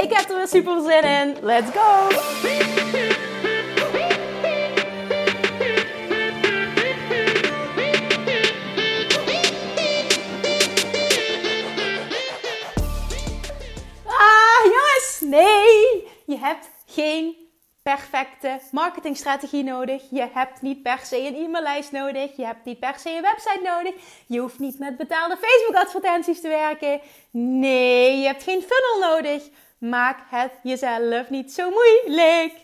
Ik heb er weer super zin in. Let's go! Ah, jongens! Nee! Je hebt geen perfecte marketingstrategie nodig. Je hebt niet per se een e-maillijst nodig. Je hebt niet per se een website nodig. Je hoeft niet met betaalde Facebook-advertenties te werken. Nee, je hebt geen funnel nodig. Maak het jezelf niet zo moeilijk.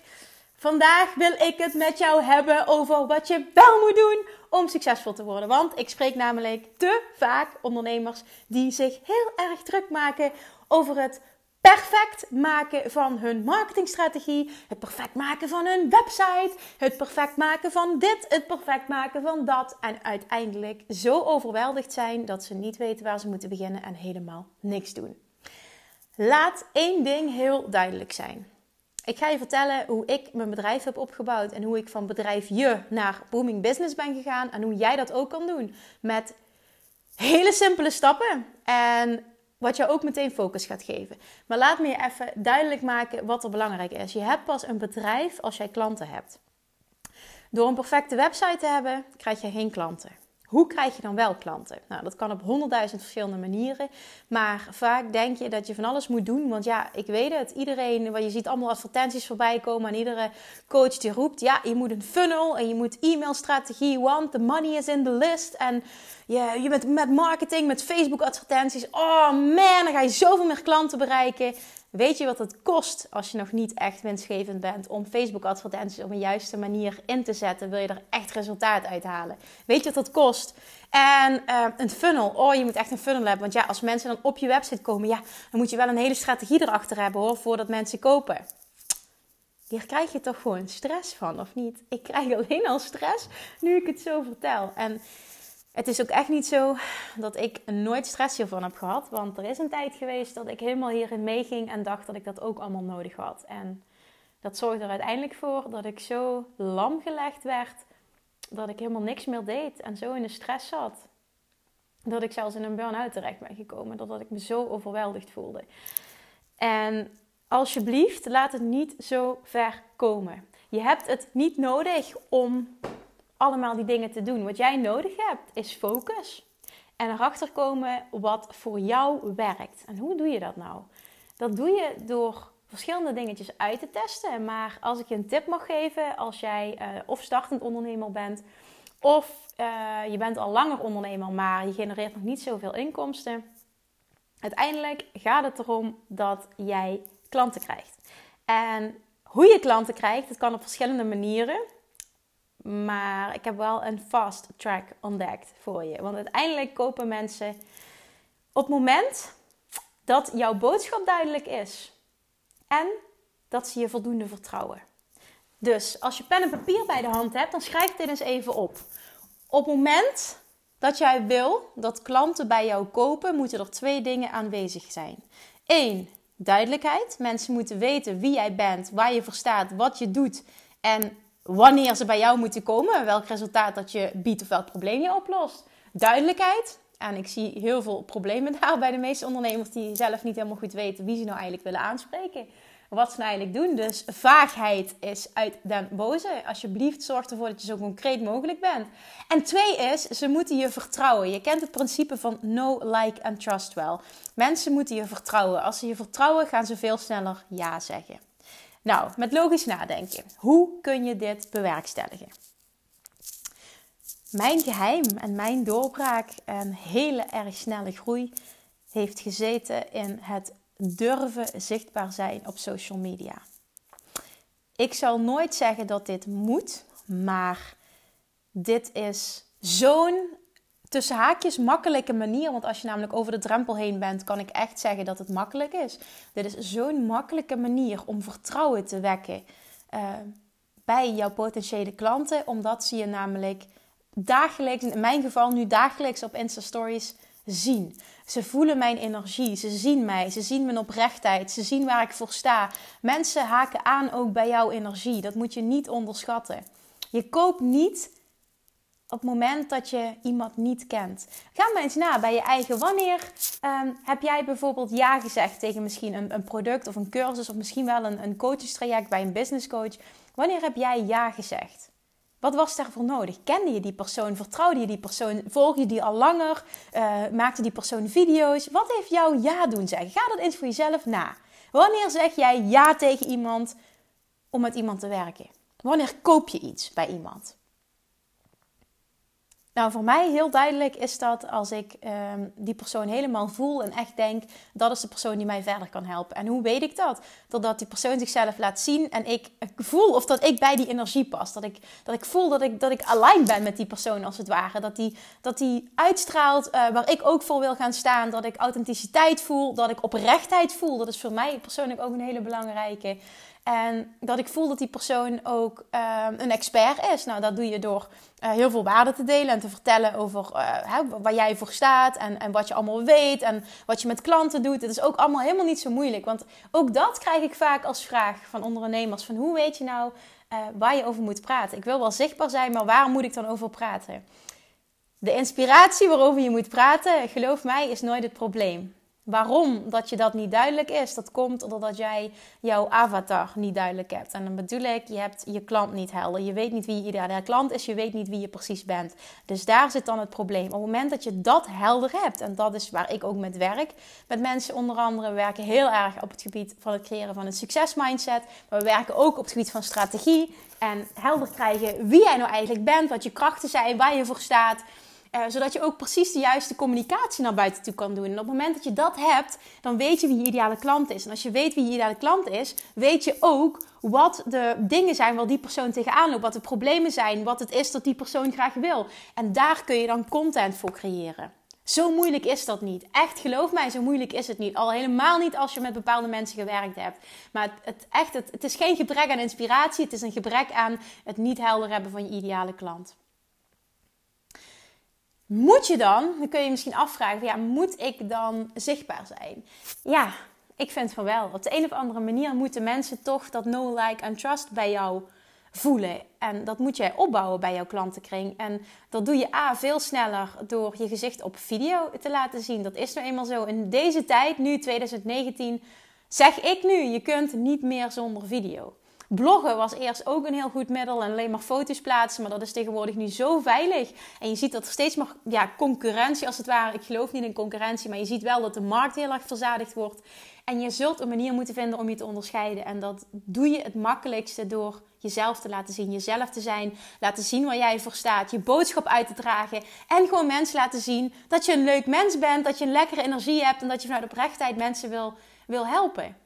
Vandaag wil ik het met jou hebben over wat je wel moet doen om succesvol te worden. Want ik spreek namelijk te vaak ondernemers die zich heel erg druk maken over het perfect maken van hun marketingstrategie, het perfect maken van hun website, het perfect maken van dit, het perfect maken van dat. En uiteindelijk zo overweldigd zijn dat ze niet weten waar ze moeten beginnen en helemaal niks doen. Laat één ding heel duidelijk zijn. Ik ga je vertellen hoe ik mijn bedrijf heb opgebouwd en hoe ik van bedrijf je naar booming business ben gegaan en hoe jij dat ook kan doen met hele simpele stappen en wat je ook meteen focus gaat geven. Maar laat me je even duidelijk maken wat er belangrijk is. Je hebt pas een bedrijf als jij klanten hebt. Door een perfecte website te hebben, krijg je geen klanten. Hoe krijg je dan wel klanten? Nou, dat kan op honderdduizend verschillende manieren. Maar vaak denk je dat je van alles moet doen. Want ja, ik weet het. Iedereen, je ziet allemaal advertenties voorbij komen. En iedere coach die roept, ja, je moet een funnel. En je moet e-mailstrategie, want the money is in the list. En je, je bent met marketing, met Facebook advertenties. Oh man, dan ga je zoveel meer klanten bereiken. Weet je wat het kost als je nog niet echt winstgevend bent om Facebook advertenties op een juiste manier in te zetten? Wil je er echt resultaat uithalen? Weet je wat dat kost? En uh, een funnel. Oh, je moet echt een funnel hebben. Want ja, als mensen dan op je website komen, ja, dan moet je wel een hele strategie erachter hebben hoor, voordat mensen kopen. Hier krijg je toch gewoon stress van, of niet? Ik krijg alleen al stress nu ik het zo vertel. En het is ook echt niet zo dat ik nooit stress hiervan heb gehad. Want er is een tijd geweest dat ik helemaal hierin meeging en dacht dat ik dat ook allemaal nodig had. En dat zorgde er uiteindelijk voor dat ik zo lam gelegd werd dat ik helemaal niks meer deed en zo in de stress zat. Dat ik zelfs in een burn-out terecht ben gekomen, doordat ik me zo overweldigd voelde. En alsjeblieft, laat het niet zo ver komen. Je hebt het niet nodig om allemaal die dingen te doen. Wat jij nodig hebt is focus. En erachter komen wat voor jou werkt. En hoe doe je dat nou? Dat doe je door verschillende dingetjes uit te testen. Maar als ik je een tip mag geven, als jij uh, of startend ondernemer bent, of uh, je bent al langer ondernemer, maar je genereert nog niet zoveel inkomsten. Uiteindelijk gaat het erom dat jij klanten krijgt. En hoe je klanten krijgt, dat kan op verschillende manieren. Maar ik heb wel een fast track ontdekt voor je. Want uiteindelijk kopen mensen op het moment dat jouw boodschap duidelijk is. En dat ze je voldoende vertrouwen. Dus als je pen en papier bij de hand hebt, dan schrijf dit eens even op. Op het moment dat jij wil dat klanten bij jou kopen, moeten er twee dingen aanwezig zijn. Eén, duidelijkheid. Mensen moeten weten wie jij bent, waar je voor staat, wat je doet en wanneer ze bij jou moeten komen, welk resultaat dat je biedt of welk probleem je oplost. Duidelijkheid. En ik zie heel veel problemen daar bij de meeste ondernemers die zelf niet helemaal goed weten wie ze nou eigenlijk willen aanspreken. Wat ze nou eigenlijk doen. Dus vaagheid is uit den boze. Alsjeblieft, zorg ervoor dat je zo concreet mogelijk bent. En twee is, ze moeten je vertrouwen. Je kent het principe van know, like en trust wel. Mensen moeten je vertrouwen. Als ze je vertrouwen, gaan ze veel sneller ja zeggen. Nou, met logisch nadenken. Hoe kun je dit bewerkstelligen? Mijn geheim en mijn doorbraak en hele erg snelle groei heeft gezeten in het durven zichtbaar zijn op social media. Ik zal nooit zeggen dat dit moet, maar dit is zo'n tussen haakjes makkelijke manier. Want als je namelijk over de drempel heen bent, kan ik echt zeggen dat het makkelijk is. Dit is zo'n makkelijke manier om vertrouwen te wekken uh, bij jouw potentiële klanten. Omdat ze je namelijk dagelijks, in mijn geval nu dagelijks op Insta Stories zien. Ze voelen mijn energie, ze zien mij, ze zien mijn oprechtheid, ze zien waar ik voor sta. Mensen haken aan ook bij jouw energie. Dat moet je niet onderschatten. Je koopt niet op het moment dat je iemand niet kent. Ga maar eens na bij je eigen. Wanneer ehm, heb jij bijvoorbeeld ja gezegd tegen misschien een, een, product of een cursus of misschien wel een, een coachingstraject bij een business coach? Wanneer heb jij ja gezegd? Wat was daarvoor nodig? Kende je die persoon? Vertrouwde je die persoon? Volg je die al langer? Uh, maakte die persoon video's? Wat heeft jou ja doen zeggen? Ga dat eens voor jezelf na. Wanneer zeg jij ja tegen iemand om met iemand te werken? Wanneer koop je iets bij iemand? Nou, voor mij heel duidelijk is dat als ik um, die persoon helemaal voel en echt denk, dat is de persoon die mij verder kan helpen. En hoe weet ik dat? Doordat die persoon zichzelf laat zien en ik voel of dat ik bij die energie pas. Dat ik, dat ik voel dat ik, dat ik aligned ben met die persoon als het ware. Dat die, dat die uitstraalt uh, waar ik ook voor wil gaan staan. Dat ik authenticiteit voel, dat ik oprechtheid voel. Dat is voor mij persoonlijk ook een hele belangrijke. En dat ik voel dat die persoon ook uh, een expert is. Nou, dat doe je door uh, heel veel waarde te delen en te vertellen over uh, waar jij voor staat en, en wat je allemaal weet en wat je met klanten doet. Het is ook allemaal helemaal niet zo moeilijk. Want ook dat krijg ik vaak als vraag van ondernemers: van hoe weet je nou uh, waar je over moet praten? Ik wil wel zichtbaar zijn, maar waar moet ik dan over praten? De inspiratie waarover je moet praten, geloof mij, is nooit het probleem. Waarom dat je dat niet duidelijk is, dat komt omdat jij jouw avatar niet duidelijk hebt. En dan bedoel ik, je hebt je klant niet helder. Je weet niet wie je ideale klant is, je weet niet wie je precies bent. Dus daar zit dan het probleem. Op het moment dat je dat helder hebt, en dat is waar ik ook met werk, met mensen onder andere, we werken heel erg op het gebied van het creëren van een succesmindset. Maar we werken ook op het gebied van strategie en helder krijgen wie jij nou eigenlijk bent, wat je krachten zijn, waar je voor staat. Uh, zodat je ook precies de juiste communicatie naar buiten toe kan doen. En op het moment dat je dat hebt, dan weet je wie je ideale klant is. En als je weet wie je ideale klant is, weet je ook wat de dingen zijn waar die persoon tegenaan loopt. Wat de problemen zijn, wat het is dat die persoon graag wil. En daar kun je dan content voor creëren. Zo moeilijk is dat niet. Echt, geloof mij, zo moeilijk is het niet. Al helemaal niet als je met bepaalde mensen gewerkt hebt. Maar het, het echt, het is geen gebrek aan inspiratie. Het is een gebrek aan het niet helder hebben van je ideale klant. Moet je dan, dan kun je, je misschien afvragen, ja, moet ik dan zichtbaar zijn? Ja, ik vind van wel. Op de een of andere manier moeten mensen toch dat no like en trust bij jou voelen. En dat moet jij opbouwen bij jouw klantenkring. En dat doe je A veel sneller door je gezicht op video te laten zien. Dat is nou eenmaal zo. In deze tijd, nu 2019, zeg ik nu, je kunt niet meer zonder video. Bloggen was eerst ook een heel goed middel en alleen maar foto's plaatsen, maar dat is tegenwoordig nu zo veilig. En je ziet dat er steeds meer ja, concurrentie als het ware. Ik geloof niet in concurrentie, maar je ziet wel dat de markt heel erg verzadigd wordt. En je zult een manier moeten vinden om je te onderscheiden. En dat doe je het makkelijkste door jezelf te laten zien, jezelf te zijn, laten zien waar jij voor staat, je boodschap uit te dragen en gewoon mensen laten zien dat je een leuk mens bent, dat je een lekkere energie hebt en dat je vanuit oprechtheid mensen wil, wil helpen.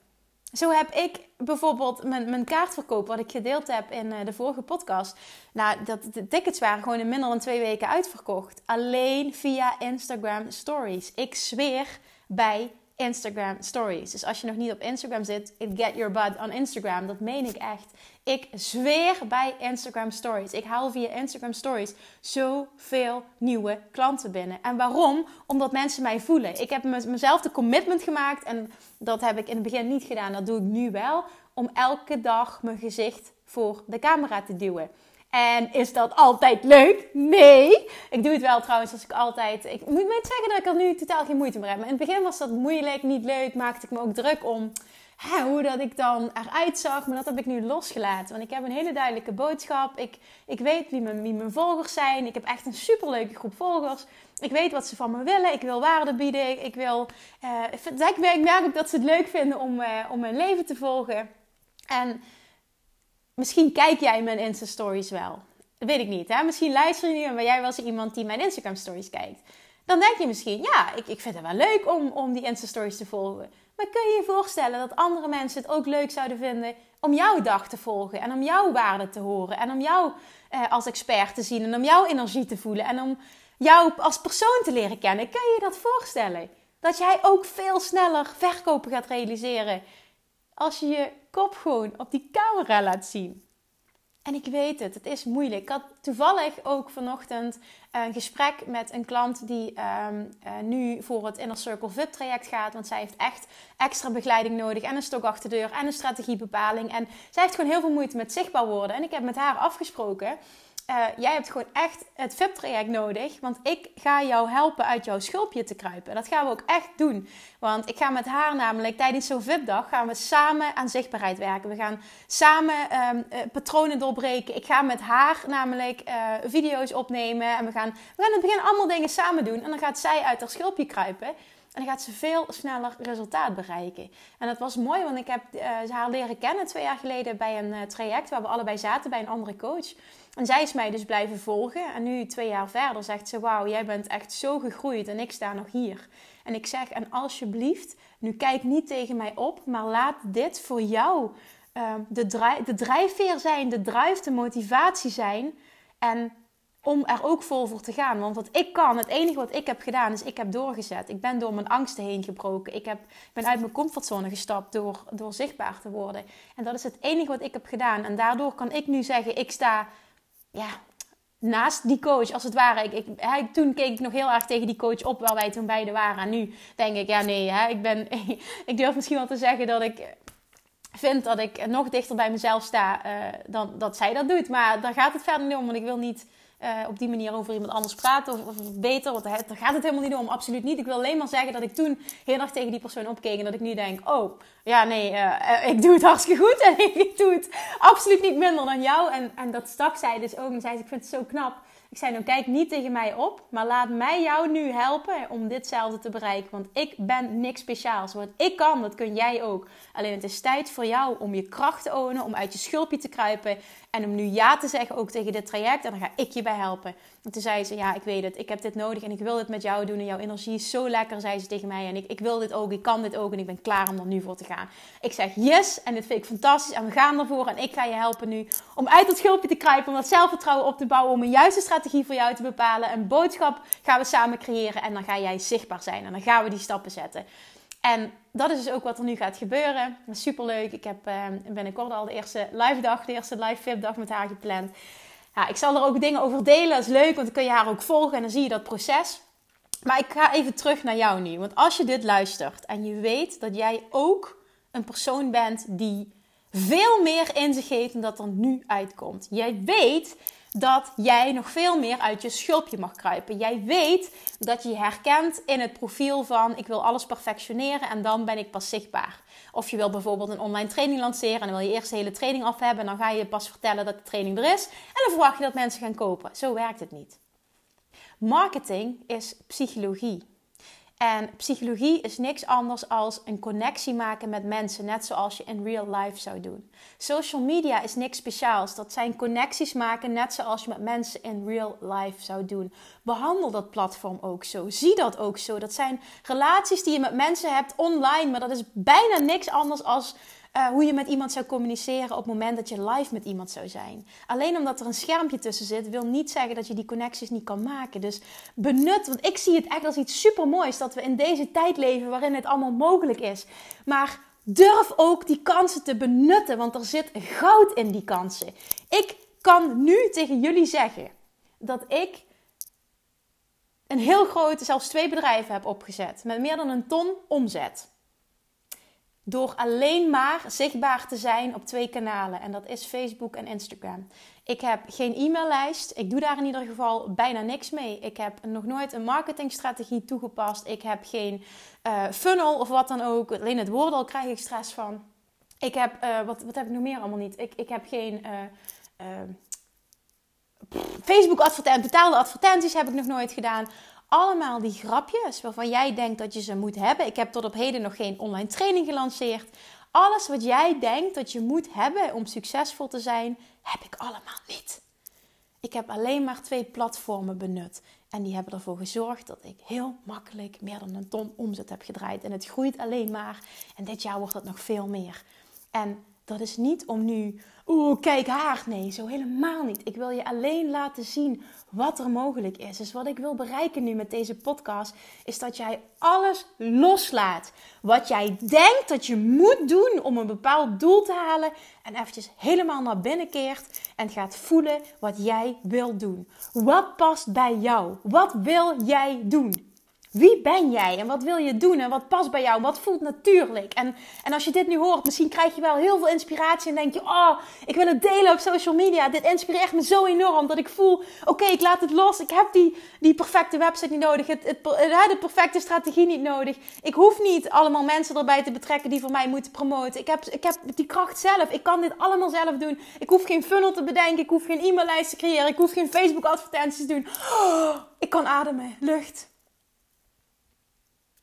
Zo heb ik bijvoorbeeld mijn, mijn kaartverkoop, wat ik gedeeld heb in eh, de vorige podcast. Nou, dat, de tickets waren gewoon in minder dan twee weken uitverkocht. Alleen via Instagram Stories. Ik zweer bij Instagram Stories. Dus als je nog niet op Instagram zit, get your butt on Instagram. Dat meen ik echt. Ik zweer bij Instagram Stories. Ik haal via Instagram Stories zoveel nieuwe klanten binnen. En waarom? Omdat mensen mij voelen. Ik heb mezelf de commitment gemaakt en dat heb ik in het begin niet gedaan. Dat doe ik nu wel. Om elke dag mijn gezicht voor de camera te duwen. En is dat altijd leuk? Nee. Ik doe het wel trouwens als ik altijd... Ik moet niet zeggen dat ik er nu totaal geen moeite meer heb. Maar in het begin was dat moeilijk, niet leuk. Maakte ik me ook druk om hè, hoe dat ik dan eruit zag. Maar dat heb ik nu losgelaten. Want ik heb een hele duidelijke boodschap. Ik, ik weet wie mijn, wie mijn volgers zijn. Ik heb echt een superleuke groep volgers. Ik weet wat ze van me willen. Ik wil waarde bieden. Ik wil... Uh, ik merk ook dat ze het leuk vinden om, uh, om mijn leven te volgen. En Misschien kijk jij mijn Insta-stories wel. Dat weet ik niet. Hè? Misschien luister je nu ben jij wel eens iemand die mijn Instagram-stories kijkt. Dan denk je misschien, ja, ik, ik vind het wel leuk om, om die Insta-stories te volgen. Maar kun je je voorstellen dat andere mensen het ook leuk zouden vinden om jouw dag te volgen en om jouw waarde te horen en om jou eh, als expert te zien en om jouw energie te voelen en om jou als persoon te leren kennen. Kun je je dat voorstellen? Dat jij ook veel sneller verkopen gaat realiseren als je je kop gewoon op die camera laat zien. En ik weet het, het is moeilijk. Ik had toevallig ook vanochtend een gesprek met een klant die ehm, eh, nu voor het Inner Circle VIP traject gaat. Want zij heeft echt extra begeleiding nodig en een stok achter de deur en een strategiebepaling. En zij heeft gewoon heel veel moeite met zichtbaar worden. En ik heb met haar afgesproken uh, jij hebt gewoon echt het VIP-traject nodig. Want ik ga jou helpen uit jouw schulpje te kruipen. Dat gaan we ook echt doen. Want ik ga met haar namelijk tijdens zo'n VIP-dag gaan we samen aan zichtbaarheid werken. We gaan samen um, uh, patronen doorbreken. Ik ga met haar namelijk uh, video's opnemen. En we gaan, we gaan in het begin allemaal dingen samen doen. En dan gaat zij uit haar schulpje kruipen. En dan gaat ze veel sneller resultaat bereiken. En dat was mooi, want ik heb uh, haar leren kennen twee jaar geleden bij een uh, traject waar we allebei zaten bij een andere coach. En zij is mij dus blijven volgen. En nu, twee jaar verder, zegt ze: Wauw, jij bent echt zo gegroeid en ik sta nog hier. En ik zeg: En alsjeblieft, nu kijk niet tegen mij op, maar laat dit voor jou uh, de drijfveer zijn, de drive, de motivatie zijn. En om er ook vol voor te gaan. Want wat ik kan, het enige wat ik heb gedaan, is ik heb doorgezet. Ik ben door mijn angsten heen gebroken. Ik heb, ben uit mijn comfortzone gestapt door, door zichtbaar te worden. En dat is het enige wat ik heb gedaan. En daardoor kan ik nu zeggen, ik sta ja, naast die coach, als het ware. Ik, ik, hij, toen keek ik nog heel erg tegen die coach op, waar wij toen beide waren. En nu denk ik, ja nee, hè, ik, ben, ik durf misschien wel te zeggen dat ik vind dat ik nog dichter bij mezelf sta uh, dan dat zij dat doet. Maar daar gaat het verder niet om, want ik wil niet uh, op die manier over iemand anders praten of, beter. Want daar gaat het helemaal niet om, absoluut niet. Ik wil alleen maar zeggen dat ik toen heel erg tegen die persoon opkeek en dat ik nu denk, oh ja nee, uh, ik doe het hartstikke goed en ik doe het absoluut niet minder dan jou. En, en dat stak zij dus ook en zei ik vind het zo knap ik zei, nou kijk niet tegen mij op, maar laat mij jou nu helpen om ditzelfde te bereiken. Want ik ben niks speciaals. Wat ik kan, dat kun jij ook. Alleen het is tijd voor jou om je kracht te ownen, om uit je schulpje te kruipen. En om nu ja te zeggen ook tegen dit traject. En dan ga ik je bij helpen. En toen zei ze, ja ik weet het, ik heb dit nodig en ik wil dit met jou doen. En jouw energie is zo lekker, zei ze tegen mij. En ik, ik wil dit ook, ik kan dit ook en ik ben klaar om er nu voor te gaan. Ik zeg yes en dit vind ik fantastisch en we gaan ervoor. En ik ga je helpen nu om uit dat schulpje te kruipen, om dat zelfvertrouwen op te bouwen, om een juiste strategie voor jou te bepalen. Een boodschap gaan we samen creëren en dan ga jij zichtbaar zijn. En dan gaan we die stappen zetten. En dat is dus ook wat er nu gaat gebeuren. Superleuk. Ik heb uh, binnenkort al de eerste live dag, de eerste live VIP dag met haar gepland. Ja, ik zal er ook dingen over delen. Dat is leuk, want dan kun je haar ook volgen en dan zie je dat proces. Maar ik ga even terug naar jou nu. Want als je dit luistert en je weet dat jij ook een persoon bent die veel meer in zich heeft dan dat er nu uitkomt. Jij weet dat jij nog veel meer uit je schulpje mag kruipen. Jij weet dat je je herkent in het profiel van ik wil alles perfectioneren en dan ben ik pas zichtbaar. Of je wil bijvoorbeeld een online training lanceren en dan wil je eerst de hele training af hebben en dan ga je pas vertellen dat de training er is en dan verwacht je dat mensen gaan kopen. Zo werkt het niet. Marketing is psychologie. En psychologie is niks anders als een connectie maken met mensen, net zoals je in real life zou doen. Social media is niks speciaals. Dat zijn connecties maken, net zoals je met mensen in real life zou doen. Behandel dat platform ook zo. Zie dat ook zo. Dat zijn relaties die je met mensen hebt online, maar dat is bijna niks anders als uh, hoe je met iemand zou communiceren op het moment dat je live met iemand zou zijn. Alleen omdat er een schermpje tussen zit, wil niet zeggen dat je die connecties niet kan maken. Dus benut, want ik zie het echt als iets supermoois dat we in deze tijd leven waarin het allemaal mogelijk is. Maar durf ook die kansen te benutten, want er zit goud in die kansen. Ik kan nu tegen jullie zeggen dat ik een heel groot, zelfs twee bedrijven heb opgezet met meer dan een ton omzet. Door alleen maar zichtbaar te zijn op twee kanalen. En dat is Facebook en Instagram. Ik heb geen e-maillijst. Ik doe daar in ieder geval bijna niks mee. Ik heb nog nooit een marketingstrategie toegepast. Ik heb geen uh, funnel of wat dan ook. Alleen het woord al krijg ik stress van. Ik heb, uh, wat, wat heb ik nog meer allemaal niet? Ik, ik heb geen uh, Facebook advertenties, betaalde advertenties heb ik nog nooit gedaan allemaal die grapjes waarvan jij denkt dat je ze moet hebben. Ik heb tot op heden nog geen online training gelanceerd. Alles wat jij denkt dat je moet hebben om succesvol te zijn, heb ik allemaal niet. Ik heb alleen maar twee platformen benut. En die hebben ervoor gezorgd dat ik heel makkelijk meer dan een ton omzet heb gedraaid. En het groeit alleen maar. En dit jaar wordt het nog veel meer. En dat is niet om nu, oeh, kijk haar. Nee, zo helemaal niet. Ik wil je alleen laten zien wat er mogelijk is. Dus wat ik wil bereiken nu met deze podcast, is dat jij alles loslaat. Wat jij denkt dat je moet doen om een bepaald doel te halen. En eventjes helemaal naar binnen keert en gaat voelen wat jij wil doen. Wat past bij jou? Wat wil jij doen? Wie ben jij en wat wil je doen en wat past bij jou? Wat voelt natuurlijk? En, en als je dit nu hoort, misschien krijg je wel heel veel inspiratie en denk je: Oh, ik wil het delen op social media. Dit inspireert me zo enorm dat ik voel: Oké, ik laat het los. Ik heb die, die perfecte website niet nodig, het, het, de perfecte strategie niet nodig. Ik hoef niet allemaal mensen erbij te betrekken die voor mij moeten promoten. Ik heb, ik heb die kracht zelf. Ik kan dit allemaal zelf doen. Ik hoef geen funnel te bedenken. Ik hoef geen e-maillijst te creëren. Ik hoef geen Facebook-advertenties te doen. Oh, ik kan ademen, lucht.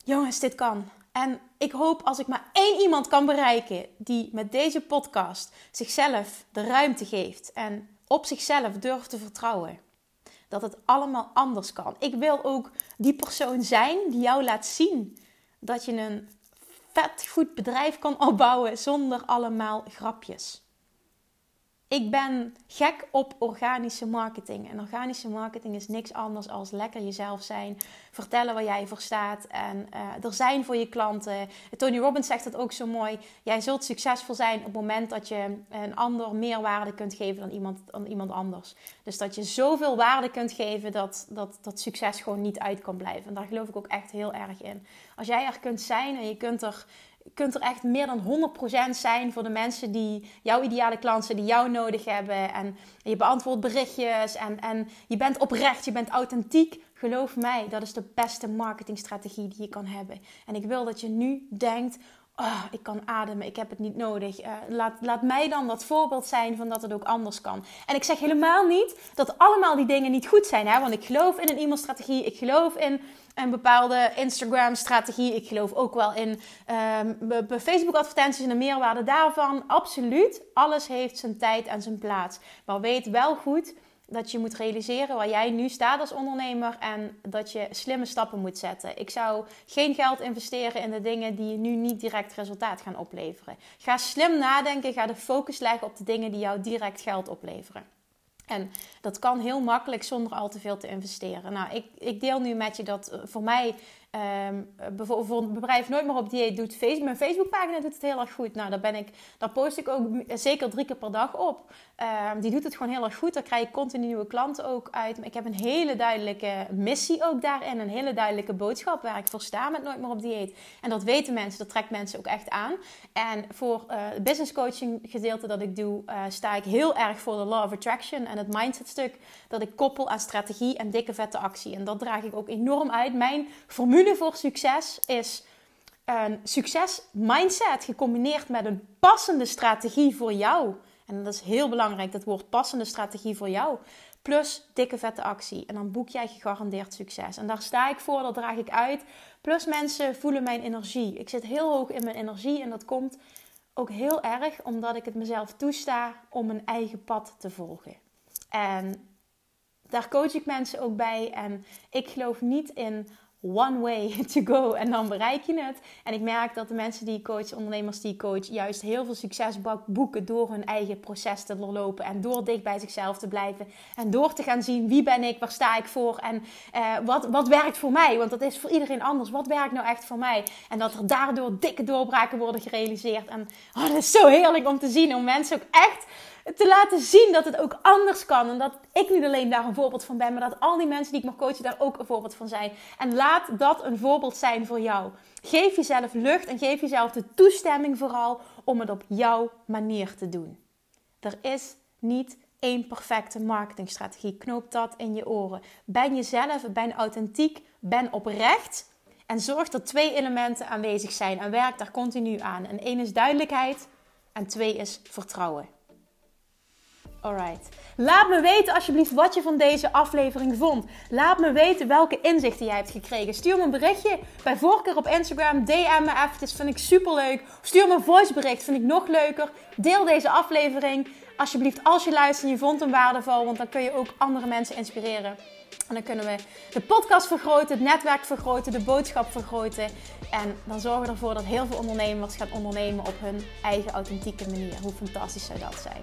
Jongens, dit kan. En ik hoop als ik maar één iemand kan bereiken die met deze podcast zichzelf de ruimte geeft en op zichzelf durft te vertrouwen, dat het allemaal anders kan. Ik wil ook die persoon zijn die jou laat zien dat je een vet goed bedrijf kan opbouwen zonder allemaal grapjes. Ik ben gek op organische marketing. En organische marketing is niks anders als lekker jezelf zijn. Vertellen waar jij voor staat. En uh, er zijn voor je klanten. Tony Robbins zegt het ook zo mooi. Jij zult succesvol zijn op het moment dat je een ander meer waarde kunt geven dan iemand, dan iemand anders. Dus dat je zoveel waarde kunt geven dat, dat dat succes gewoon niet uit kan blijven. En daar geloof ik ook echt heel erg in. Als jij er kunt zijn en je kunt er kunt er echt meer dan 100% zijn voor de mensen die jouw ideale klanten, die jou nodig hebben. En je beantwoordt berichtjes en, en je bent oprecht, je bent authentiek. Geloof mij, dat is de beste marketingstrategie die je kan hebben. En ik wil dat je nu denkt: oh, ik kan ademen, ik heb het niet nodig. Uh, laat, laat mij dan dat voorbeeld zijn van dat het ook anders kan. En ik zeg helemaal niet dat allemaal die dingen niet goed zijn. Hè? Want ik geloof in een e-mailstrategie, ik geloof in een bepaalde Instagram-strategie. Ik geloof ook wel in um, Facebook-advertenties en de meerwaarde daarvan. Absoluut. Alles heeft zijn tijd en zijn plaats. Maar weet wel goed dat je moet realiseren waar jij nu staat als ondernemer en dat je slimme stappen moet zetten. Ik zou geen geld investeren in de dingen die je nu niet direct resultaat gaan opleveren. Ga slim nadenken, ga de focus leggen op de dingen die jou direct geld opleveren. En dat kan heel makkelijk zonder al te veel te investeren. Nou, ik, ik deel nu met je dat eh, voor mij Um, bijvoorbeeld een bedrijf nooit meer op dieet doet. Facebook, mijn Facebookpagina doet het heel erg goed. Nou, daar, ben ik, daar post ik ook zeker drie keer per dag op. Um, die doet het gewoon heel erg goed. Daar krijg ik continu nieuwe klanten ook uit. Maar ik heb een hele duidelijke missie ook daarin. Een hele duidelijke boodschap waar ik voor sta met Nooit meer op dieet. En dat weten mensen, dat trekt mensen ook echt aan. En voor het business coaching gedeelte dat ik doe, uh, sta ik heel erg voor de law of attraction. En het mindset stuk dat ik koppel aan strategie en dikke vette actie. En dat draag ik ook enorm uit. Mijn formule voor succes is een succes mindset gecombineerd met een passende strategie voor jou. En dat is heel belangrijk, dat woord passende strategie voor jou. Plus dikke vette actie. En dan boek jij gegarandeerd succes. En daar sta ik voor, dat draag ik uit. Plus mensen voelen mijn energie. Ik zit heel hoog in mijn energie en dat komt ook heel erg omdat ik het mezelf toesta om mijn eigen pad te volgen. En daar coach ik mensen ook bij. En ik geloof niet in one way to go en dan bereik je het. En ik merk dat de mensen die ik coach, ondernemers die ik coach, juist heel veel succes boeken door hun eigen proces te doorlopen en door dicht bij zichzelf te blijven en door te gaan zien wie ben ik, waar sta ik voor en uh, wat, wat werkt voor mij. Want dat is voor iedereen anders. Wat werkt nou echt voor mij? En dat er daardoor dikke doorbraken worden gerealiseerd. En oh, dat is zo heerlijk om te zien, om mensen ook echt te laten zien dat het ook anders kan. En dat ik niet alleen daar een voorbeeld van ben, maar dat al die mensen die ik mag coachen daar ook een voorbeeld van zijn. En laat dat een voorbeeld zijn voor jou. Geef jezelf lucht en geef jezelf de toestemming vooral om het op jouw manier te doen. Er is niet één perfecte marketingstrategie. Knoop dat in je oren. Ben jezelf, ben authentiek, ben oprecht. En zorg dat twee elementen aanwezig zijn en werk daar continu aan. En één is duidelijkheid en twee is vertrouwen. Alright. Laat me weten alsjeblieft wat je van deze aflevering vond. Laat me weten welke inzichten jij hebt gekregen. Stuur me een berichtje. Bij voorkeur op Instagram. DM me eventjes. Vind ik super leuk. Stuur me een voicebericht. Vind ik nog leuker. Deel deze aflevering. alsjeblieft, als je luistert en je vond hem waardevol, want dan kun je ook andere mensen inspireren. En dan kunnen we de podcast vergroten, het netwerk vergroten, de boodschap vergroten. En dan zorgen we ervoor dat heel veel ondernemers gaan ondernemen op hun eigen authentieke manier. Hoe fantastisch zou dat zijn?